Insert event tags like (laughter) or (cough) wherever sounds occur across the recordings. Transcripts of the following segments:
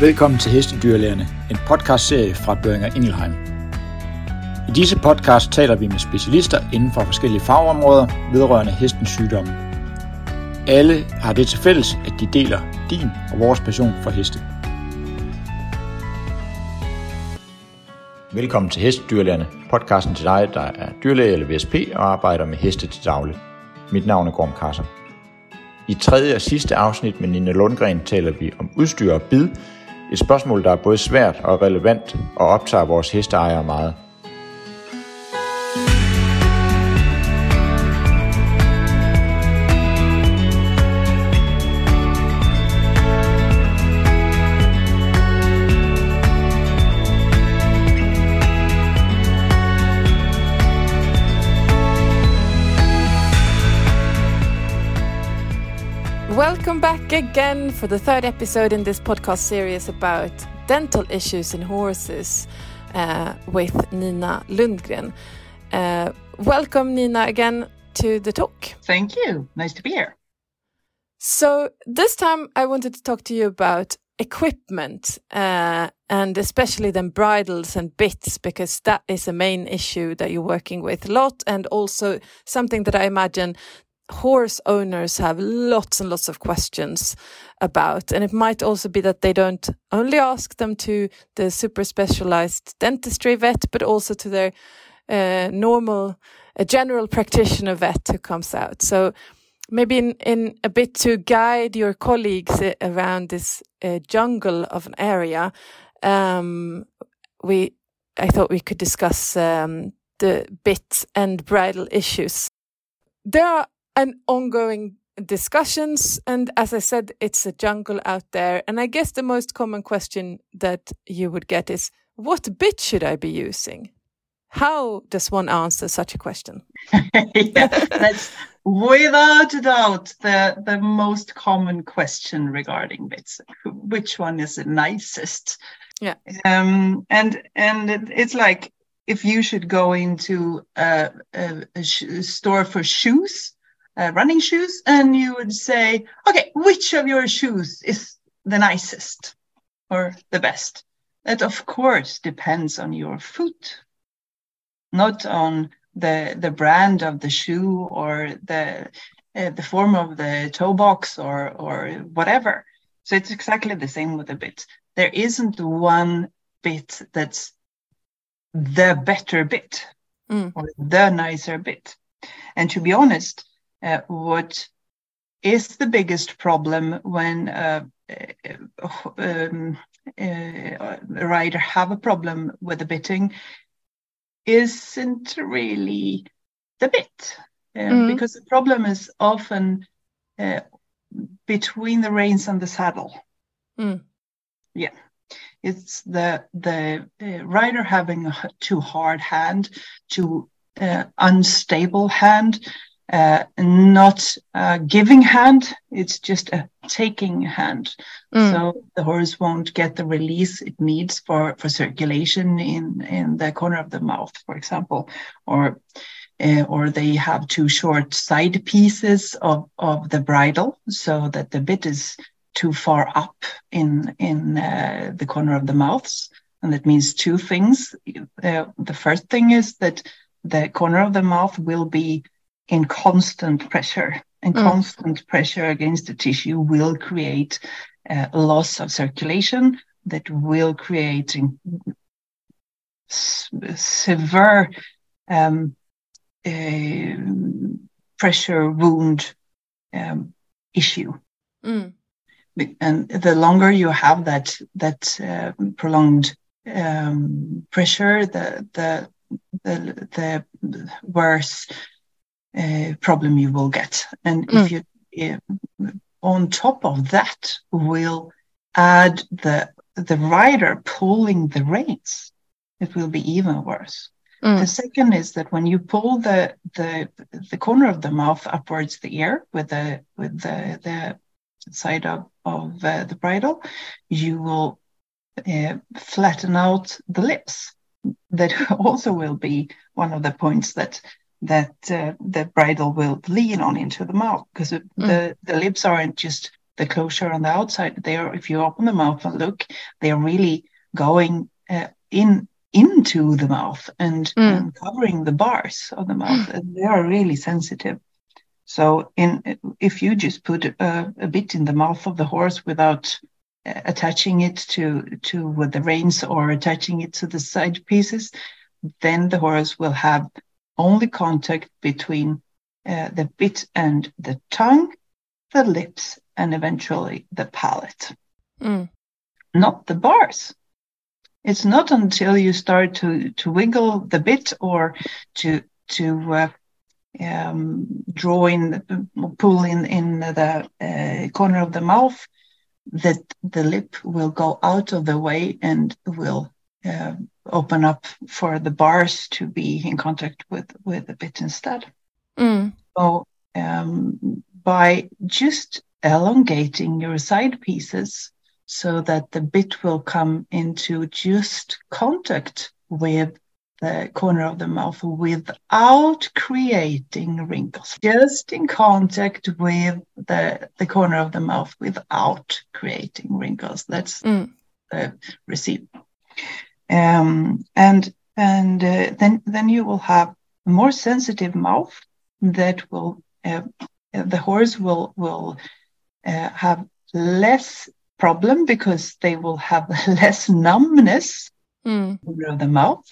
Velkommen til Hestedyrlægerne, en podcastserie fra Børinger Ingelheim. I disse podcast taler vi med specialister inden for forskellige fagområder vedrørende hestens sygdomme. Alle har det til fælles, at de deler din og vores passion for heste. Velkommen til Hestedyrlægerne, podcasten til dig, der er dyrlæge eller VSP og arbejder med heste til daglig. Mit navn er Gorm Kasser. I tredje og sidste afsnit med Nina Lundgren taler vi om udstyr og bid, et spørgsmål, der er både svært og relevant og optager vores hesteejere meget. Welcome back again for the third episode in this podcast series about dental issues in horses uh, with Nina Lundgren. Uh, welcome, Nina, again to the talk. Thank you. Nice to be here. So, this time I wanted to talk to you about equipment uh, and especially then bridles and bits because that is a main issue that you're working with a lot and also something that I imagine horse owners have lots and lots of questions about. And it might also be that they don't only ask them to the super specialized dentistry vet, but also to their uh, normal, a general practitioner vet who comes out. So maybe in, in a bit to guide your colleagues around this uh, jungle of an area, um, we, I thought we could discuss um, the bit and bridle issues. There are and ongoing discussions. And as I said, it's a jungle out there. And I guess the most common question that you would get is what bit should I be using? How does one answer such a question? (laughs) yeah, that's without a doubt the, the most common question regarding bits. Which one is the nicest? Yeah. Um, and and it's like if you should go into a, a, a store for shoes, uh, running shoes and you would say, okay, which of your shoes is the nicest or the best? That of course depends on your foot, not on the the brand of the shoe or the uh, the form of the toe box or or whatever. So it's exactly the same with the bit. There isn't one bit that's the better bit mm. or the nicer bit. And to be honest, uh, what is the biggest problem when uh, uh um, uh, a rider have a problem with the bitting isn't really the bit mm. because the problem is often between the reins and the saddle. Mm. Yeah it's the the uh, rider having a too hard hand, too uh, unstable hand, uh, not a giving hand, it's just a taking hand. Mm. So the horse won't get the release it needs for, for circulation in, in the corner of the mouth, for example, or uh, or they have too short side pieces of, of the bridle so that the bit is too far up in in uh, the corner of the mouths and that means two things uh, the first thing is that the corner of the mouth will be in constant pressure and mm. constant pressure against the tissue will create uh, a loss of circulation that will create severe um, uh, pressure wound um, issue. Mm. And the longer you have that that uh, prolonged um, pressure, the the the, the worse uh, problem you will get. And mm. if you, uh, on top of that, will add the the rider pulling the reins, it will be even worse. Mm. The second is that when you pull the the the corner of the mouth upwards the ear with the with the the side of of uh, the bridle, you will uh, flatten out the lips. That (laughs) also will be one of the points that that uh, the bridle will lean on into the mouth because mm. the, the lips aren't just the closure on the outside. They are, if you open the mouth and look, they are really going uh, in into the mouth and, mm. and, covering the bars of the mouth, (sighs) and they are really sensitive. So, in if you just put a, a bit in the mouth of the horse without uh, attaching it to to the reins or attaching it to the side pieces, then the horse will have only contact between uh, the bit and the tongue, the lips, and eventually the palate. Mm. Not the bars. It's not until you start to to wiggle the bit or to to uh, um, draw in, pull in in the uh, corner of the mouth that the lip will go out of the way and will uh, open up for the bars to be in contact with with the bit instead. Mm. So um, by just elongating your side pieces so that the bit will come into just contact with the corner of the mouth without creating wrinkles, just in contact with the, the corner of the mouth without creating wrinkles. That's mm. the receipt. Um, and and uh, then then you will have a more sensitive mouth that will uh, the horse will will uh, have less problem because they will have (laughs) less numbness mm. of the mouth.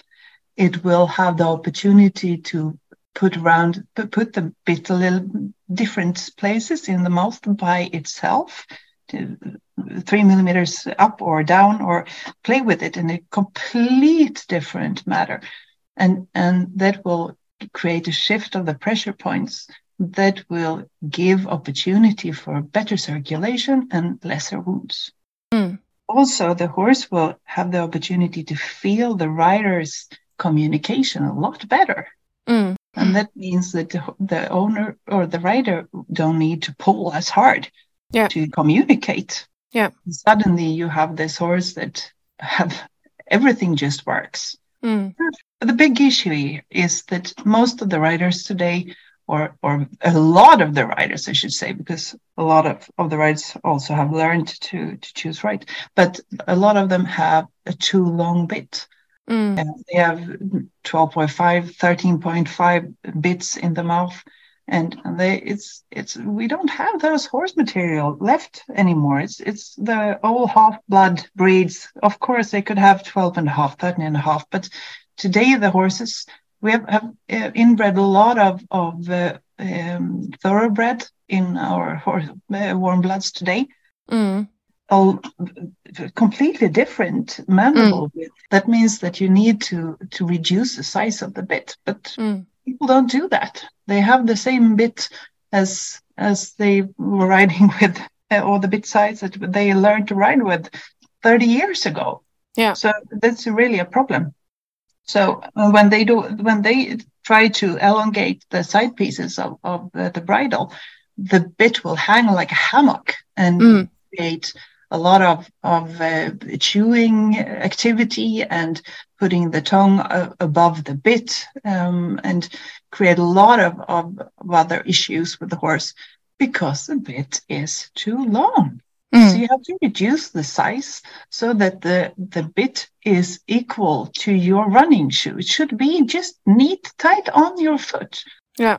It will have the opportunity to put around put the bit a little different places in the mouth by itself to three millimeters up or down or play with it in a complete different matter and and that will create a shift of the pressure points that will give opportunity for better circulation and lesser wounds mm. also the horse will have the opportunity to feel the rider's communication a lot better mm. and that means that the, the owner or the rider don't need to pull as hard yeah. to communicate. Yeah. Suddenly you have this horse that have everything just works. Mm. The big issue is that most of the riders today, or or a lot of the riders, I should say, because a lot of, of the riders also have learned to to choose right, but a lot of them have a too long bit. Mm. they have 12.5, 13.5 bits in the mouth and they it's it's we don't have those horse material left anymore. It's it's the old half blood breeds. Of course they could have 12 and a half 13 and a half but today the horses we have, have uh, inbred a lot of of uh, um, thoroughbred in our horse uh, warm bloods today. Mm. all completely different mandible mm. that means that you need to to reduce the size of the bit but mm people don't do that. They have the same bit as as they were (laughs) riding with, uh, or the bit size that they learned to ride with 30 years ago. Yeah. So that's really a problem. So uh, when they do, when they try to elongate the side pieces of, of the, the bridle, the bit will hang like a hammock and mm. create a lot of of uh, chewing activity and putting the tongue uh, above the bit um, and create a lot of, of, of, other issues with the horse because the bit is too long. Mm. So you have to reduce the size so that the, the bit is equal to your running shoe. It should be just neat, tight on your foot. Yeah.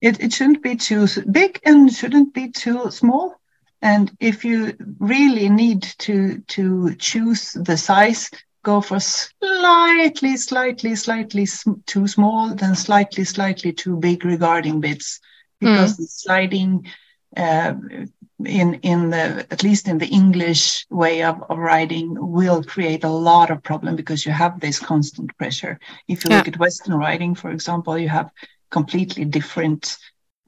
It, it shouldn't be too big and shouldn't be too small. And if you really need to, to choose the size, go for slightly, slightly, slightly too small, then slightly, slightly too big regarding bits, because mm. the sliding uh, in in the at least in the English way of, of riding will create a lot of problem because you have this constant pressure. If you yeah. look at Western writing, for example, you have completely different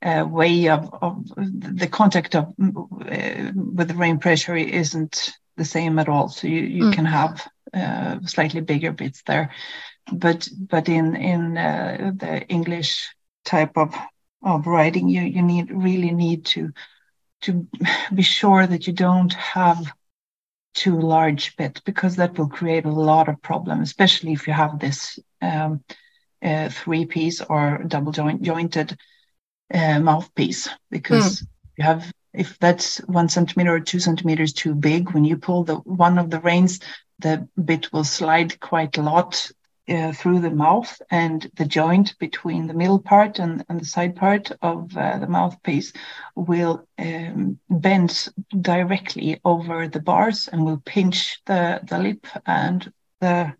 uh, way of, of the contact of uh, with the rein pressure isn't the same at all. So you, you mm. can have uh, slightly bigger bits there, but but in in uh, the English type of of writing, you you need really need to to be sure that you don't have too large bit because that will create a lot of problem, especially if you have this um, uh, three piece or double joint jointed uh, mouthpiece because mm. you have if that's one centimeter or two centimeters too big, when you pull the one of the reins, the bit will slide quite a lot uh, through the mouth and the joint between the middle part and, and the side part of uh, the mouthpiece will um, bend directly over the bars and will pinch the, the lip and the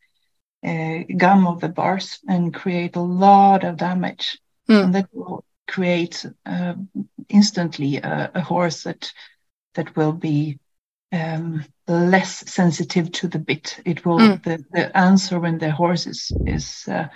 uh, gum of the bars and create a lot of damage. Mm. And that will create uh, instantly a, a, horse that that will be um, less sensitive to the bit. It will mm. the, the answer when the horse is is uh,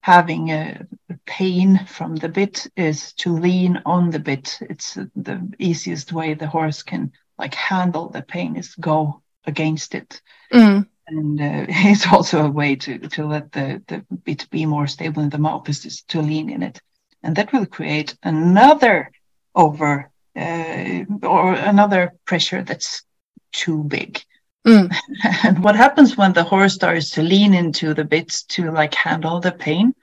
having a, pain from the bit is to lean on the bit. It's the easiest way the horse can like handle the pain is go against it. Mm. And uh, (laughs) it's also a way to, to let the, the bit be more stable in the mouth is to lean in it. And that will create another over uh, or another pressure that's too big. Mm. (laughs) and what happens when the horse starts to lean into the bits to like handle the pain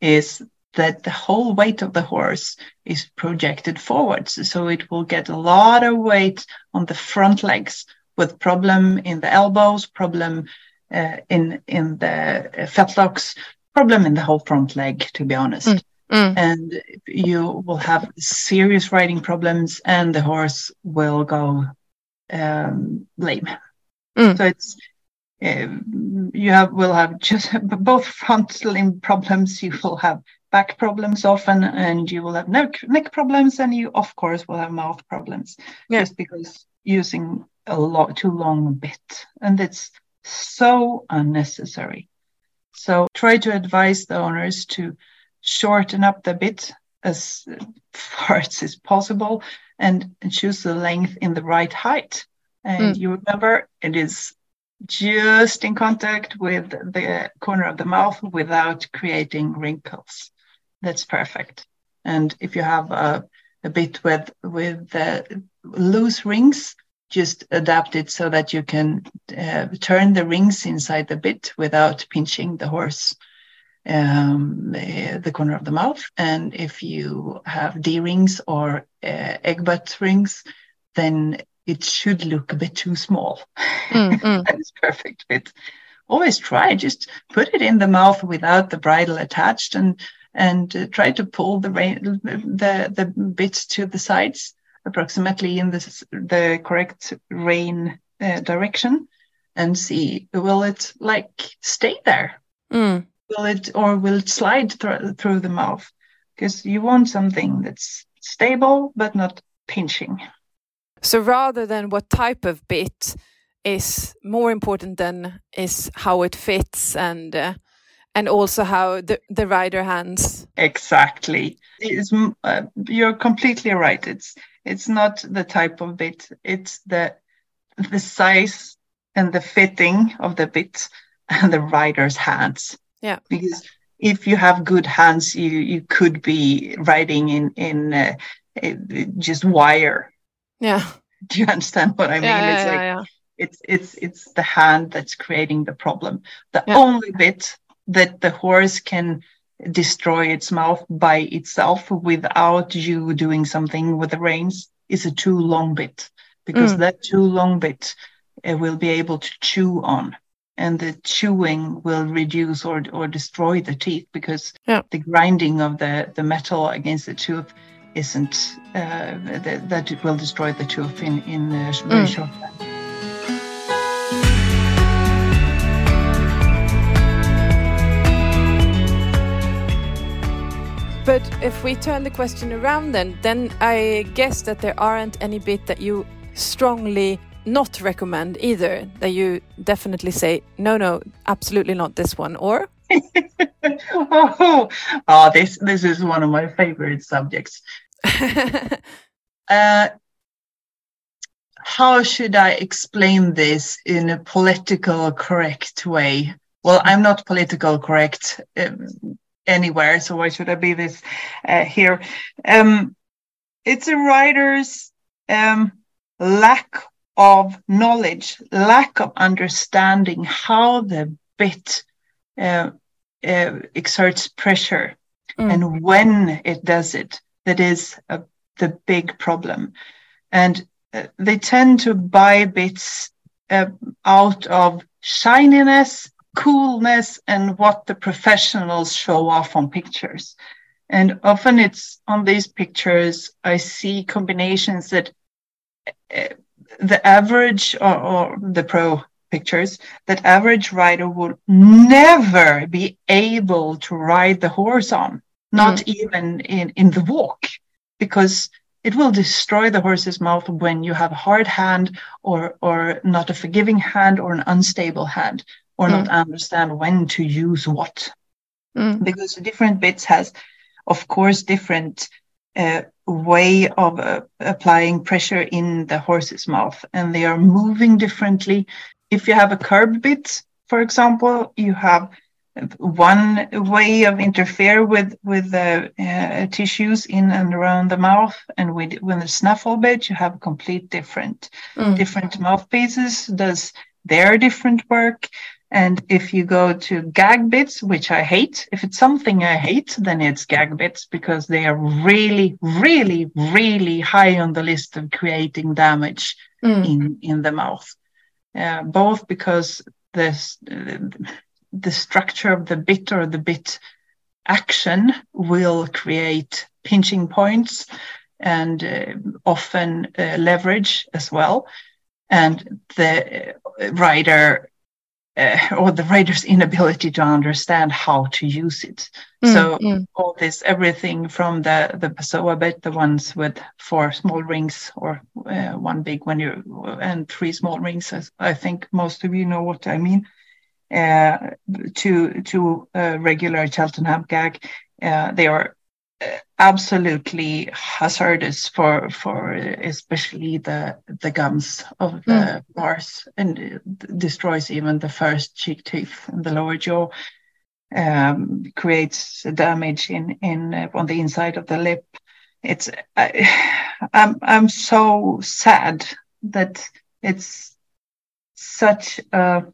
is that the whole weight of the horse is projected forwards. So it will get a lot of weight on the front legs with problem in the elbows, problem uh, in in the fetlocks, problem in the whole front leg, to be honest. Mm. Mm. And you will have serious riding problems, and the horse will go um, lame. Mm. So it's um, you have will have just (laughs) both front limb problems. You will have back problems often, and you will have neck neck problems, and you of course will have mouth problems. Yeah. Just because using a lot too long bit, and it's so unnecessary. So try to advise the owners to shorten up the bit as far as is possible and, and choose the length in the right height. And mm. you remember it is just in contact with the corner of the mouth without creating wrinkles. That's perfect. And if you have a, a bit with with uh, loose rings, just adapt it so that you can uh, turn the rings inside the bit without pinching the horse um, uh, the corner of the mouth. And if you have D rings or uh, egg butt rings, then it should look a bit too small. Mm, (laughs) mm. that is perfect fit. Always try, just put it in the mouth without the bridle attached and and uh, try to pull the, the the bits to the sides approximately in the the correct rein uh, direction and see will it like stay there mm will it or will it slide th- through the mouth? Because you want something that's stable but not pinching. So rather than what type of bit is more important than is how it fits and uh, and also how the, the rider hands. Exactly. It's, uh, you're completely right. It's it's not the type of bit. It's the the size and the fitting of the bit and the rider's hands. Yeah. Because if you have good hands, you you could be riding in in uh, just wire. Yeah. Do you understand what I mean? Yeah, it's yeah, like yeah. it's it's it's the hand that's creating the problem. The only bit that the horse can destroy its mouth by itself without you doing something with the reins is a too long bit because mm. that too long bit uh, will be able to chew on and the chewing will reduce or, or destroy the teeth because yeah. the grinding of the, the metal against the tooth isn't uh, that, that it will destroy the tooth in, in the very mm. short time. But if we turn the question around then, then I guess that there aren't any bit that you strongly not recommend either that you definitely say no no absolutely not this one or? Oh, (laughs) oh this this is one of my favorite subjects. (laughs) Uh, how should i explain this in a political correct way? Well i'm not political correct um, anywhere so why should i be this uh, here? Um, it's a writer's um, lack of knowledge, lack of understanding how the bit uh, uh, exerts pressure mm. and when it does it, that is a, the big problem. and uh, they tend to buy bits uh, out of shininess, coolness, and what the professionals show off on pictures. And often it's on these pictures, I see combinations that uh, the average or, or the pro pictures that average rider would never be able to ride the horse on, not mm. even in, in the walk, because it will destroy the horse's mouth when you have a hard hand or or not a forgiving hand or an unstable hand or mm. not understand when to use what mm. because different bits has of course different uh, way of uh, applying pressure in the horse's mouth and they are moving differently. If you have a curb bit for example you have one way of interfere with with the uh, tissues in and around the mouth and with with the snaffle bit you have complete different mm. different mouthpieces. Does their different work and if you go to gag bits which i hate if it's something i hate then it's gag bits because they are really really really high on the list of creating damage mm. in in the mouth uh, both because this uh, the structure of the bit or the bit action will create pinching points and uh, often uh, leverage as well. And the uh, rider uh, or the writer's inability to understand how to use it. Mm, so mm. all this, everything from the the Pessoa bit, the ones with four small rings or uh, one big one, you and three small rings. I think most of you know what I mean. Uh, to to regular Cheltenham gag. Uh, they are absolutely hazardous for for especially the the gums of the mm. bars and destroys even the first cheek teeth and the lower jaw. Um, creates damage in in uh, on the inside of the lip. It's I, (sighs) I'm I'm so sad that it's such a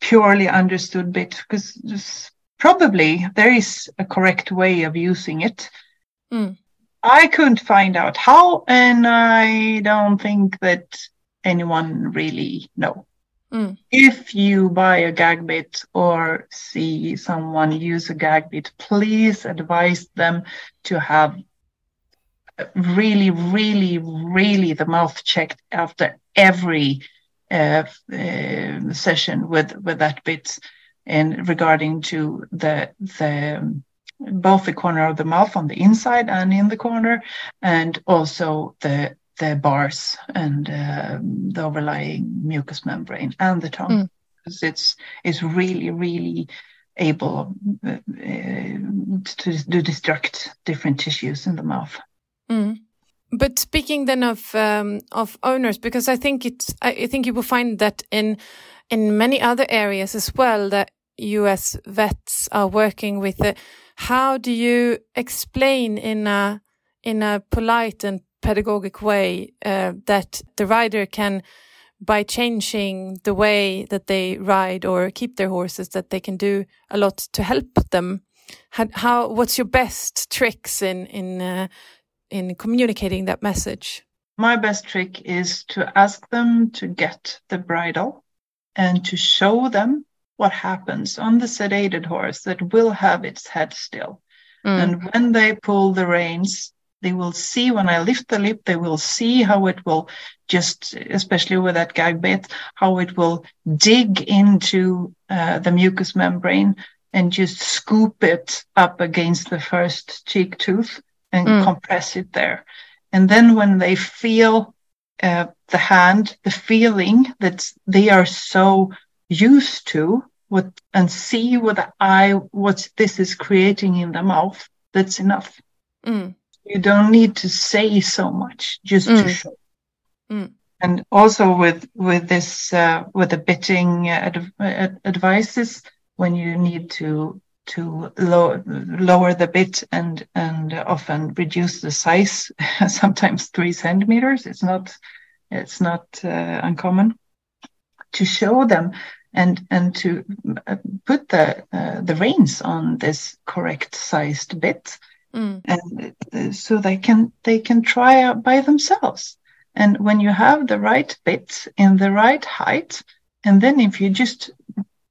purely understood bit because probably there is a correct way of using it. Mm. I couldn't find out how, and I don't think that anyone really know. Mm. If you buy a gag bit or see someone use a gag bit, please advise them to have really, really, really the mouth checked after every uh, uh, session with with that bit in regarding to the the both the corner of the mouth on the inside and in the corner, and also the the bars and uh, the overlying mucous membrane and the tongue. Mm. Because it's it's really really able uh, to, to destruct different tissues in the mouth. Mm. But speaking then of um, of owners, because I think it's I think you will find that in in many other areas as well that U.S. vets are working with. Uh, how do you explain in a in a polite and pedagogic way uh, that the rider can, by changing the way that they ride or keep their horses, that they can do a lot to help them? How, how what's your best tricks in in uh, in communicating that message? My best trick is to ask them to get the bridle and to show them what happens on the sedated horse that will have its head still. Mm. And when they pull the reins, they will see when I lift the lip, they will see how it will just, especially with that gag bit, how it will dig into uh, the mucous membrane and just scoop it up against the first cheek tooth and mm. compress it there. And then when they feel uh, the hand, the feeling that they are so used to, what and see with the eye what this is creating in the mouth, that's enough. Mm. You don't need to say so much, just mm. to show. Mm. And also with with this uh, with the bitting ad- ad- advices, when you need to to low, lower the bit and and often reduce the size, (laughs) sometimes three centimeters. It's not it's not uh, uncommon to show them and and to uh, put the uh, the reins on this correct sized bit Mm. and uh, so they can they can try out by themselves and when you have the right bit in the right height and then if you just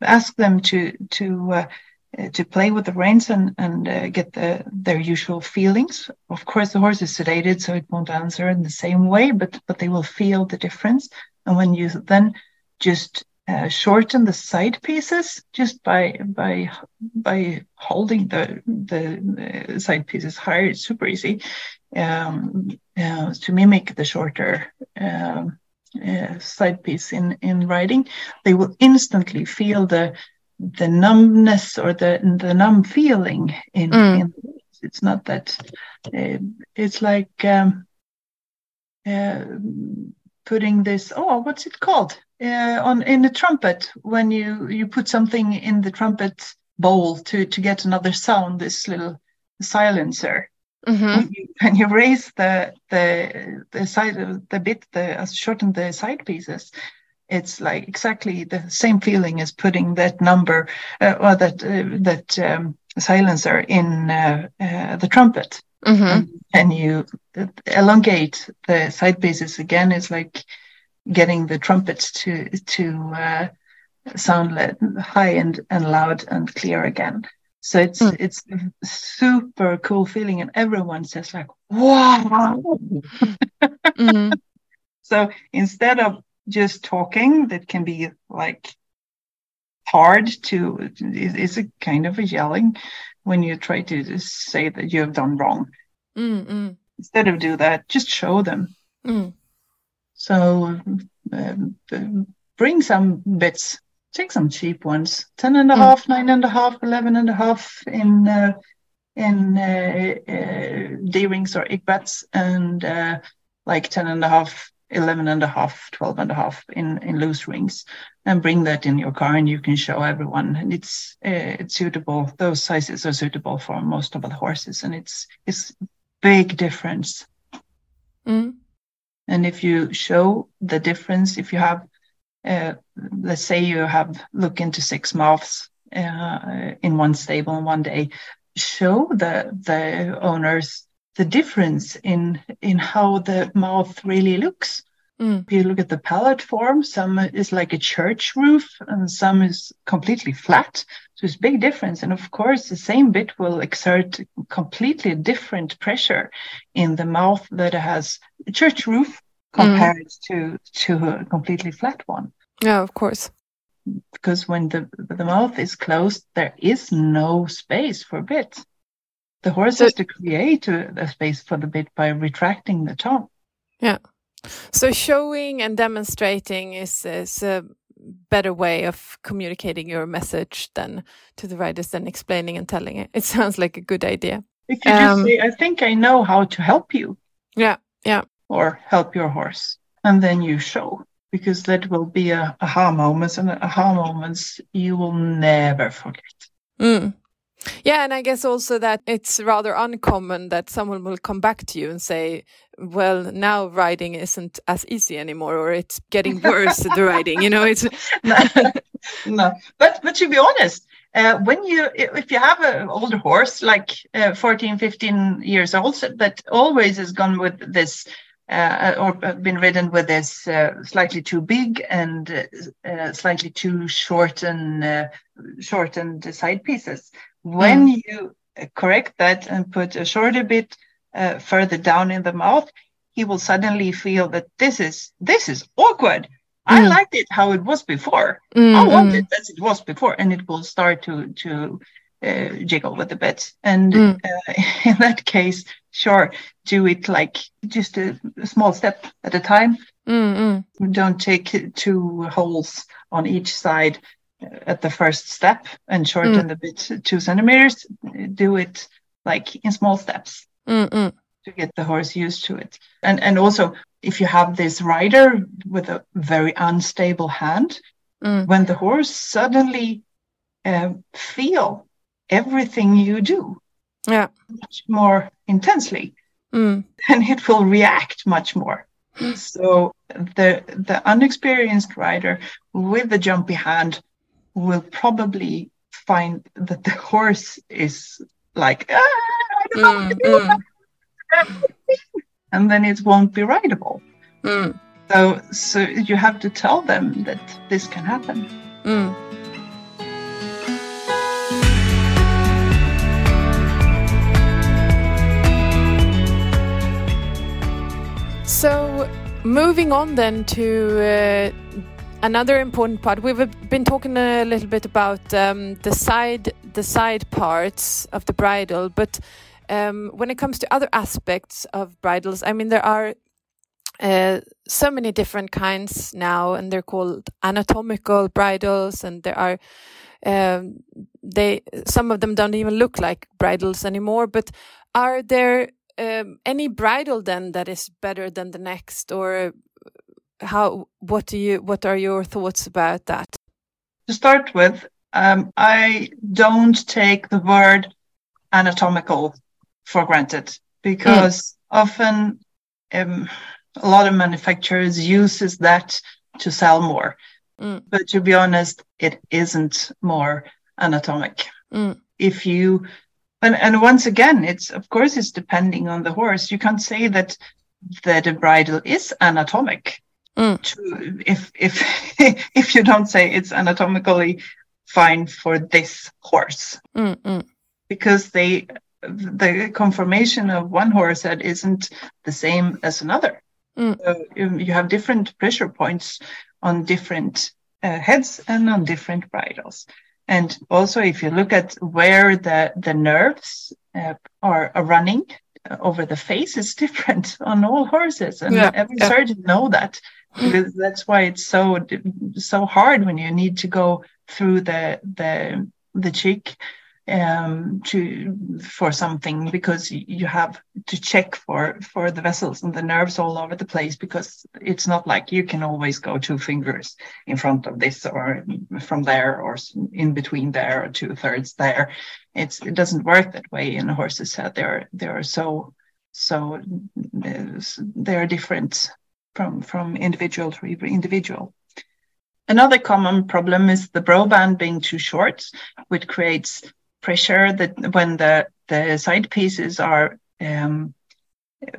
ask them to to uh, uh, to play with the reins and and uh, get the their usual feelings of course the horse is sedated so it won't answer in the same way but but they will feel the difference and when you then just uh, shorten the side pieces just by by by holding the the uh, side pieces higher. It's super easy um, uh, to mimic the shorter um, uh, side piece in in riding. They will instantly feel the the numbness or the the numb feeling in. Mm. in it's not that. Uh, it's like. Um, uh, putting this oh what's it called uh, on in the trumpet when you you put something in the trumpet bowl to to get another sound this little silencer Mhm. when, you, when you raise the the the side of the bit the uh, shorten the side pieces it's like exactly the same feeling as putting that number uh, or that uh, that um, silencer in uh, uh, the trumpet Mhm. and you elongate the side pieces again is like getting the trumpets to to uh, sound high and, and loud and clear again so it's Mm. it's a super cool feeling and everyone says like wow Mhm. (laughs) so instead of just talking that can be like hard to it's a kind of a yelling when you try to just say that you have done wrong? Mm, mm, instead of do that just show them. Mm. So um, bring some bits, take some cheap ones, 10 and a Mm. half, nine and a half, 11 and a half in, uh, in uh, uh, D-rings or egg butts and uh, like 10 and a half, 11 and a half, 12 and a half in, in loose rings and bring that in your car and you can show everyone and it's, uh, it's suitable. Those sizes are suitable for most of the horses and it's, it's big difference. Mm. And if you show the difference, if you have, uh, let's say you have look into six mouths uh, in one stable in one day, show the the owners the difference in in how the mouth really looks. Mm. If you look at the palate form, some is like a church roof and some is completely flat. So it's big difference. And of course, the same bit will exert completely different pressure in the mouth that has a church roof compared to to a completely flat one. Yeah, of course. Because when the the mouth is closed, there is no space for bit. The horse So- has to create a, a space for the bit by retracting the tongue. Yeah. So showing and demonstrating is is a better way of communicating your message than to the riders than explaining and telling it. It sounds like a good idea. If you just Um, say, "I think I know how to help you," Yeah, yeah. or help your horse, and then you show, because that will be a aha moments, and aha moments you will never forget. Mm. Yeah, and I guess also that it's rather uncommon that someone will come back to you and say, "Well, now riding isn't as easy anymore, or it's getting worse the riding." You know, it's (laughs) no, but but to be honest, uh, when you if you have an older horse like uh, 14, 15 years old that always has gone with this uh, or been ridden with this uh, slightly too big and uh, slightly too short and uh, shortened side pieces, when you correct that and put a shorter bit uh, further down in the mouth, he will suddenly feel that this is this is awkward. I Mm. liked it how it was before. Mm, I want mm. it as it was before, and it will start to to uh, jiggle with the bit. And Mm. uh, (laughs) in that case, sure, do it like just a, a small step at a time. Mm, mm. Don't take two holes on each side uh, at the first step and shorten the bit two centimeters. Do it like in small steps Mm, mm. to get the horse used to it. And and also if you have this rider with a very unstable hand, Mm. when the horse suddenly um, feel everything you do Yeah. much more intensely, Mm. then it will react much more. (gasps) so the the unexperienced rider with the jumpy hand will probably find that the horse is like ah, I don't know what to do and then it won't be rideable. Mm. So, so you have to tell them that this can happen. Mm. So, moving on then to uh, another important part. We've been talking a little bit about um, the side the side parts of the bridle, but um, when it comes to other aspects of bridles, I mean there are uh, so many different kinds now, and they're called anatomical bridles, and there are um, they some of them don't even look like bridles anymore. But are there um, any bridle then that is better than the next, or how? What do you? What are your thoughts about that? To start with, um, I don't take the word anatomical for granted because mm. often um, a lot of manufacturers uses that to sell more. Mm. But to be honest, it isn't more anatomic. Mm. If you and, and once again, it's of course it's depending on the horse. You can't say that that a bridle is anatomic. Mm. To, if if (laughs) if you don't say it's anatomically fine for this horse, mm, mm. because they the conformation of one horse head isn't the same as another. Mm. So you have different pressure points on different uh, heads and on different bridles. And also, if you look at where the, the nerves uh, are, are, running uh, over the face, is (laughs) different on all horses. And yeah. every yeah. surgeon know that. That's why it's so so hard when you need to go through the the the cheek um, to for something because you have to check for for the vessels and the nerves all over the place because it's not like you can always go two fingers in front of this or from there or in between there or two thirds there. It's it doesn't work that way in horse's head. They're they're so so they are different from from individual to individual. Another common problem is the brow band being too short, which creates pressure that when the, the side pieces are um,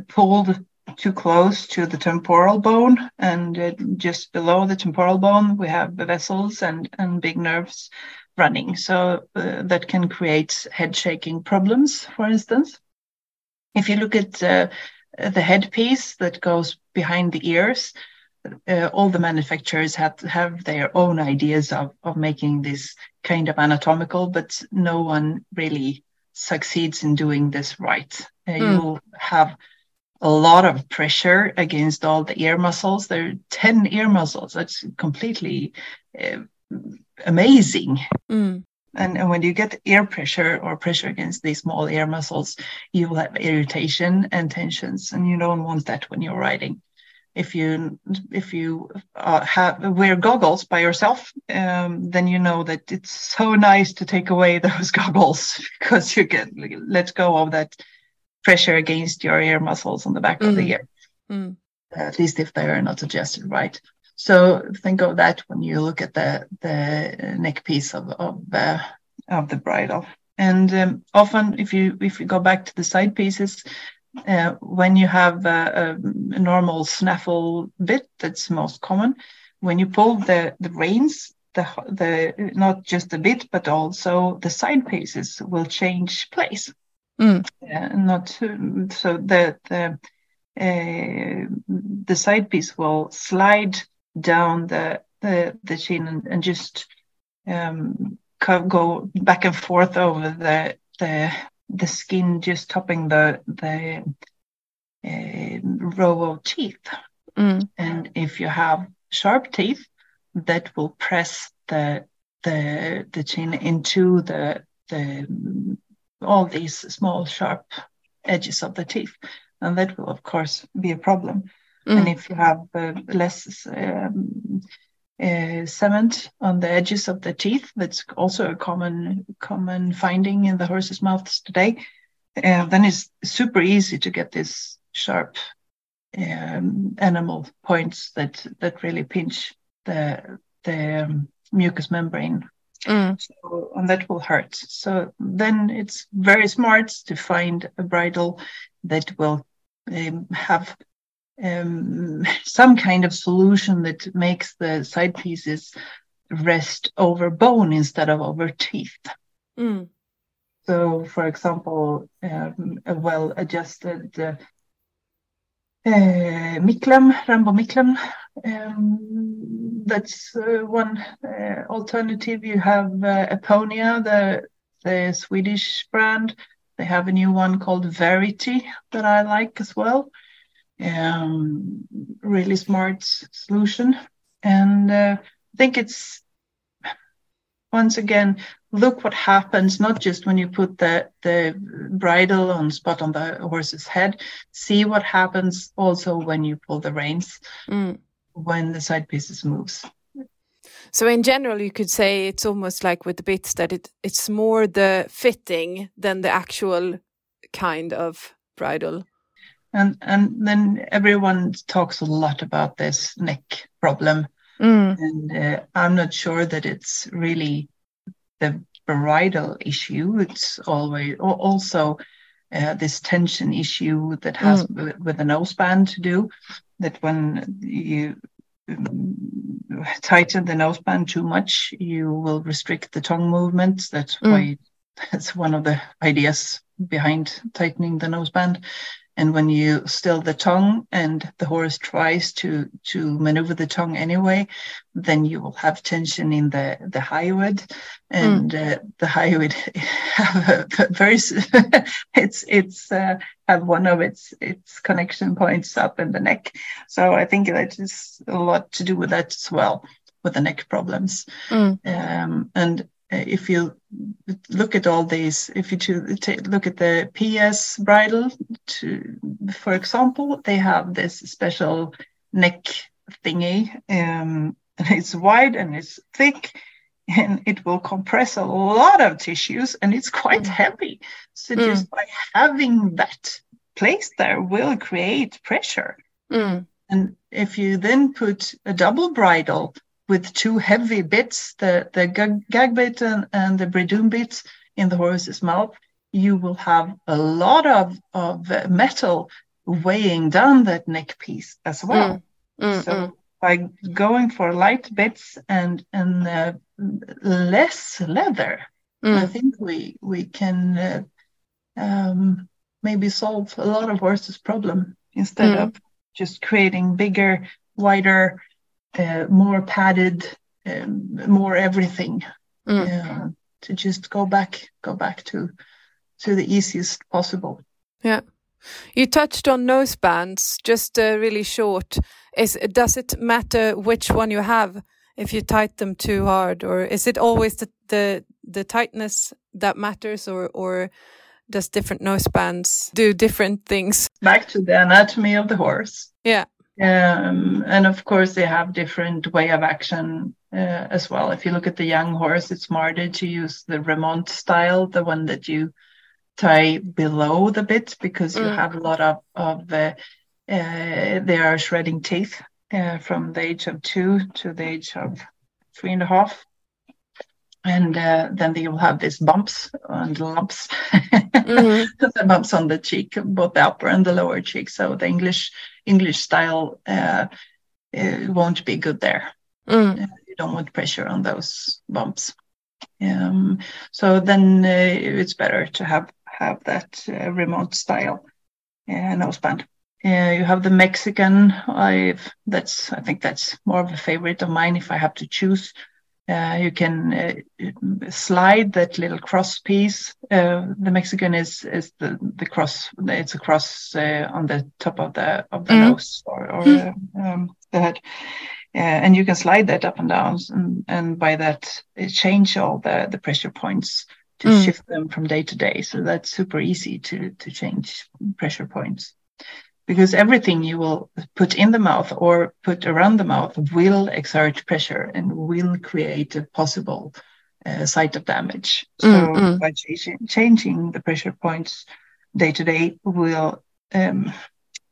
pulled too close to the temporal bone and uh, just below the temporal bone we have the vessels and, and big nerves running so uh, that can create head shaking problems for instance if you look at uh, the headpiece that goes behind the ears uh, all the manufacturers have have their own ideas of, of making this kind of anatomical, but no one really succeeds in doing this right. Uh, mm. You'll have a lot of pressure against all the ear muscles. There are 10 ear muscles. That's completely uh, amazing. Mm. And, and when you get air pressure or pressure against these small ear muscles, you will have irritation and tensions, and you don't want that when you're riding if you if you uh, have wear goggles by yourself, um, then you know that it's so nice to take away (laughs) those goggles because you get let go of that pressure against your ear muscles on the back mm. of the mm. ear. Mm. At least if they are not adjusted right. So think of that when you look at the the neck piece of of uh, of the bridle. And um, often, if you if you go back to the side pieces, uh, when you have a, a, normal snaffle bit, that's most common. When you pull the, the reins, the, the not just the bit, but also the side pieces will change place. Mm. Uh, not so the the uh, the side piece will slide down the the, the chin and, and just um, go back and forth over the the the skin just topping the the uh, row of teeth. Mm. And if you have sharp teeth, that will press the the the chin into the the all these small sharp edges of the teeth, and that will of course be a problem. Mm. And if you have uh, less um, uh, cement on the edges of the teeth. That's also a common common finding in the horse's mouths today. Uh, then it's super easy to get this sharp um, enamel points that that really pinch the the um, mucous membrane Mm. So, and that will hurt. So then it's very smart to find a bridle that will um, have um, some kind of solution that makes the side pieces rest over bone instead of over teeth. Mm. So, for example, um, a well-adjusted uh, uh, Micklem, Rambo Micklem. Um, that's uh, one uh, alternative. You have uh, Eponia, the the Swedish brand. They have a new one called Verity that I like as well. Um, really smart solution, and uh, I think it's once again look what happens not just when you put the the bridle on spot on the horse's head see what happens also when you pull the reins Mm. when the side pieces moves So in general, you could say it's almost like with the bits that it it's more the fitting than the actual kind of bridle. And and then everyone talks a lot about this neck problem. Mm. and uh, i'm not sure that it's really the bridle issue. It's always also uh, this tension issue that has with, with the noseband to do that when you tighten the noseband too much you will restrict the tongue movements. That's Mm. why (laughs) that's one of the ideas behind tightening the noseband and when you still the tongue and the horse tries to to maneuver the tongue anyway then you will have tension in the the hyoid and uh, the hyoid (laughs) have a very (laughs) it's it's uh, have one of its its connection points up in the neck. So i think that is a lot to do with that as well with the neck problems. Mm. um, and if you look at all these, if you look at the PS bridle, to, for example, they have this special neck thingy, um, and (laughs) it's wide and it's thick, and it will compress a lot of tissues, and it's quite Mm. heavy. So Mm. just by having that placed there will create pressure. Mm. And if you then put a double bridle with two heavy bits, the, the gag, gag bit and, and the bridoon bit in the horse's mouth, you will have a lot of, of metal weighing down that neck piece as well. Mm. So mm. by going for light bits and and uh, less leather, I Mm. think we we can uh, um, maybe solve a lot of horses' problem instead Mm. of just creating bigger, wider, uh, more padded, um, more everything. Mm. uh, to just go back, go back to to the easiest possible. Yeah. You touched on nosebands, just uh, really short. Is does it matter which one you have if you tight them too hard, or is it always the the, the tightness that matters, or or does different nosebands do different things? Back to the anatomy of the horse. Yeah. Um, and of course, they have different way of action uh, as well. If you look at the young horse, it's smarter to use the Remont style, the one that you tie below the bit, because you Mm. have a lot of of uh, uh, they are shredding teeth uh, from the age of two to the age of three and a half. And uh, then they will have these bumps and lumps, (laughs) Mhm. (laughs) the bumps on the cheek, both the upper and the lower cheek. So the English English style uh, uh, won't be good there. Mm. You don't want pressure on those bumps. Um, so then uh, it's better to have have that uh, remote style uh, noseband. Uh, you have the Mexican. I've that's I think that's more of a favorite of mine if I have to choose. Uh, you can uh, slide that little cross piece. Uh, the Mexican is is the the cross. It's a cross uh, on the top of the of the Mm. nose or, or uh, um, the head, uh, and you can slide that up and down, and, and by that it change all the the pressure points to Mm. shift them from day to day. So that's super easy to to change pressure points because everything you will put in the mouth or put around the mouth will exert pressure and will create a possible uh, site of damage. So Mm, mm. by changing, changing the pressure points day to day will um,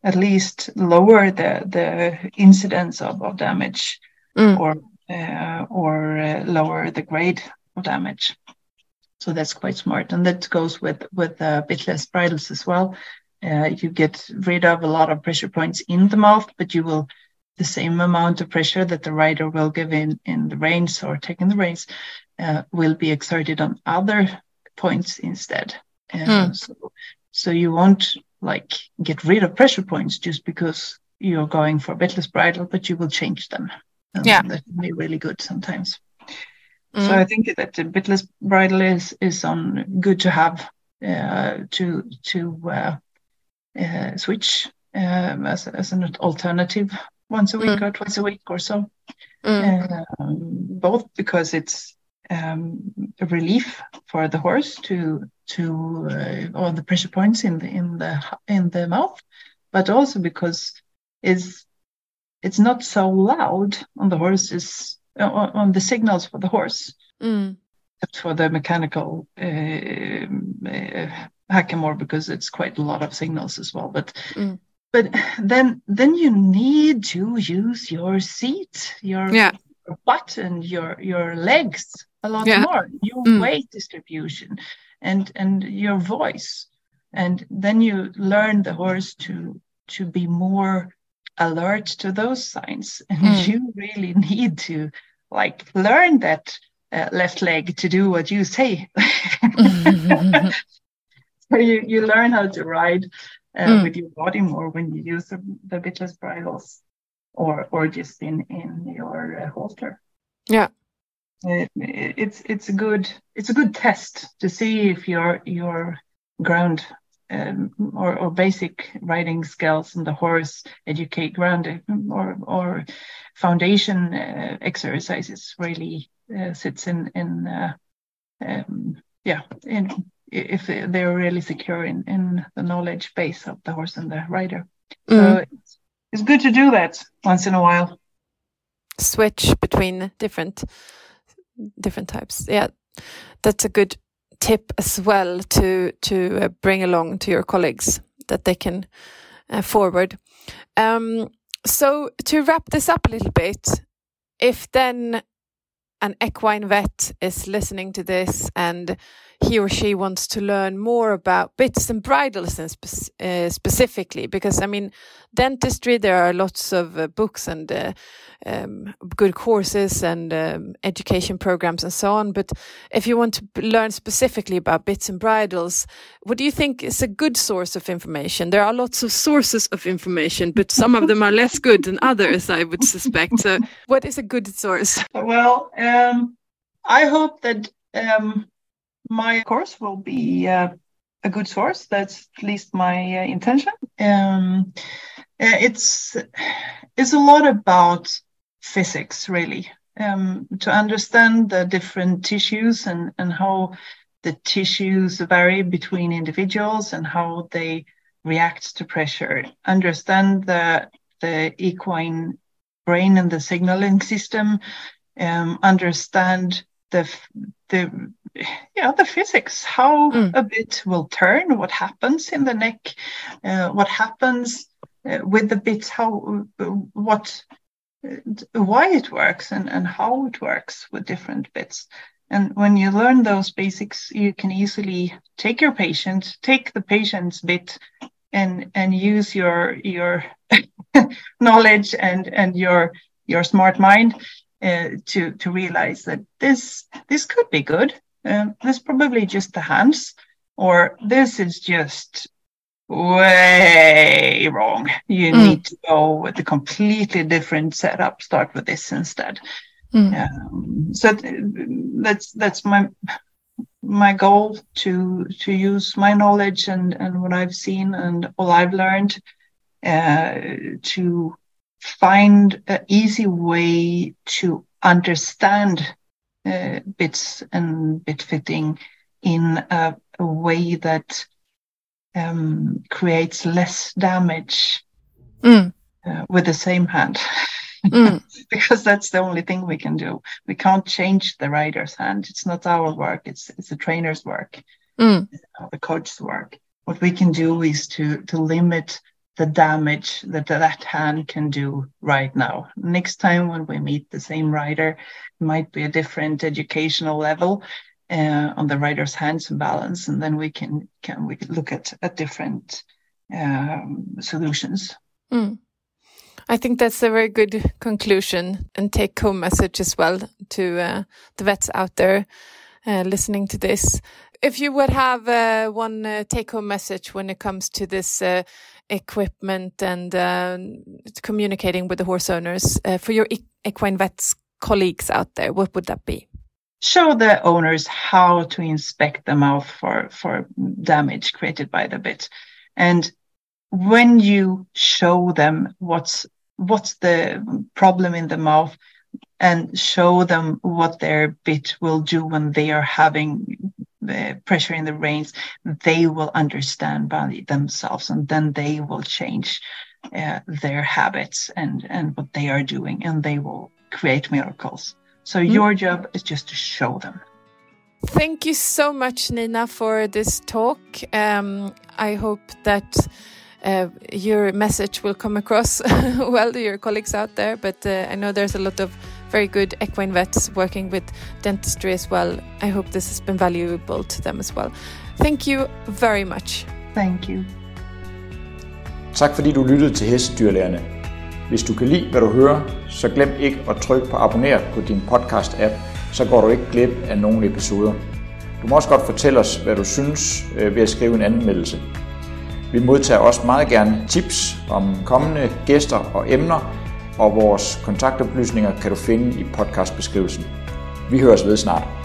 at least lower the the incidence of, of damage Mm. or uh, or uh, lower the grade of damage. So that's quite smart, and that goes with with uh, bitless bridles as well. Uh, you get rid of a lot of pressure points in the mouth, but you will the same amount of pressure that the rider will give in in the reins or taking the reins uh, will be exerted on other points instead. Uh, hmm. So so you won't like get rid of pressure points just because you're going for a bitless bridle, but you will change them. Um, yeah, that can be really good sometimes. Mm. So I think that the bitless bridle is is on good to have uh, to to uh, uh, switch um, as as an alternative once a week mm. or twice a week or so. Mm. Um, both because it's um, a relief for the horse to to uh, all the pressure points in the in the in the mouth, but also because it's it's not so loud on the horses uh, on the signals for the horse, mm. except for the mechanical uh, uh, hackamore because it's quite a lot of signals as well. But mm. but then then you need to use your seat, your yeah. your butt and your your legs a lot yeah. more your mm. weight distribution and and your voice and then you learn the horse to to be more alert to those signs (laughs) and mm. you really need to like learn that uh, left leg to do what you say (laughs) (laughs) (laughs) you you learn how to ride uh, mm. with your body more when you use the, the bitless bridles or or just in in your uh, halter yeah it, it's it's a good it's a good test to see if your your ground um, or, or basic riding skills and the horse educate ground or or foundation uh, exercises really uh, sits in in uh, um, yeah in if they're really secure in in the knowledge base of the horse and the rider mm. so it's, it's good to do that once in a while switch between different different types. Yeah, that's a good tip as well to to uh, bring along to your colleagues that they can uh, forward. Um, so to wrap this up a little bit, if then an equine vet is listening to this and he or she wants to learn more about bits and bridles and spe uh, specifically because i mean dentistry there are lots of uh, books and uh, um, good courses and um, education programs and so on but if you want to learn specifically about bits and bridles what do you think is a good source of information? There are lots of sources of information but some of them are less good than others i would suspect. So what is a good source? Well um, i hope that um, my course will be uh, a good source. That's at least my uh, intention. Um, uh, it's it's a lot about physics, really, um, to understand the different tissues and and how the tissues vary between individuals and how they react to pressure. Understand the the equine brain and the signaling system. Um, understand the the yeah the physics how mm. a bit will turn what happens in the neck uh, what happens uh, with the bit how uh, what uh, why it works and, and how it works with different bits and when you learn those basics you can easily take your patient take the patient's bit and and use your your (laughs) knowledge and and your your smart mind uh, to to realize that this this could be good. Um, this probably just the hands, or this is just way wrong. You mm. need to go with a completely different setup. Start with this instead. Mm. Um, so that's that's my my goal to to use my knowledge and and what I've seen and all I've learned uh, to find an easy way to understand uh, bits and bit fitting in a, a way that um, creates less damage mm. uh, with the same hand. Mm. (laughs) because that's the only thing we can do. We can't change the rider's hand. It's not our work. It's it's the trainer's work, mm. the coach's work. What we can do is to to limit the damage that that hand can do right now. Next time when we meet the same rider, might be a different educational level uh, on the rider's hands and balance, and then we can can we look at at different um, solutions. Mm. I think that's a very good conclusion and take home message as well to uh, the vets out there uh, listening to this. If you would have uh, one uh, take home message when it comes to this uh, equipment and uh, communicating with the horse owners for your equine vets colleagues out there, what would that be? Show the owners how to inspect the mouth for, for damage created by the bit. And when you show them what's what's the problem in the mouth and show them what their bit will do when they are having the pressure in the reins, they will understand by themselves and then they will change uh, their habits and, and what they are doing and they will create miracles. So mm. your job is just to show them. Thank you so much, Nina, for this talk. Um, I hope that uh, your message will come across (laughs) well to your colleagues out there. But uh, I know there's a lot of very good equine vets working with dentistry as well. I hope this has been valuable to them as well. Thank you very much. Thank you. Tak fordi du lyttede til Hestedyrlærerne. Hvis du kan lide, hvad du hører, så glem ikke at trykke på abonner på din podcast-app, så går du ikke glip af nogle episoder. Du må også godt fortælle os, hvad du synes øh, ved at skrive en anmeldelse. Vi modtager også meget gerne tips om kommende gæster og emner, og vores kontaktoplysninger kan du finde i podcastbeskrivelsen. Vi høres ved snart.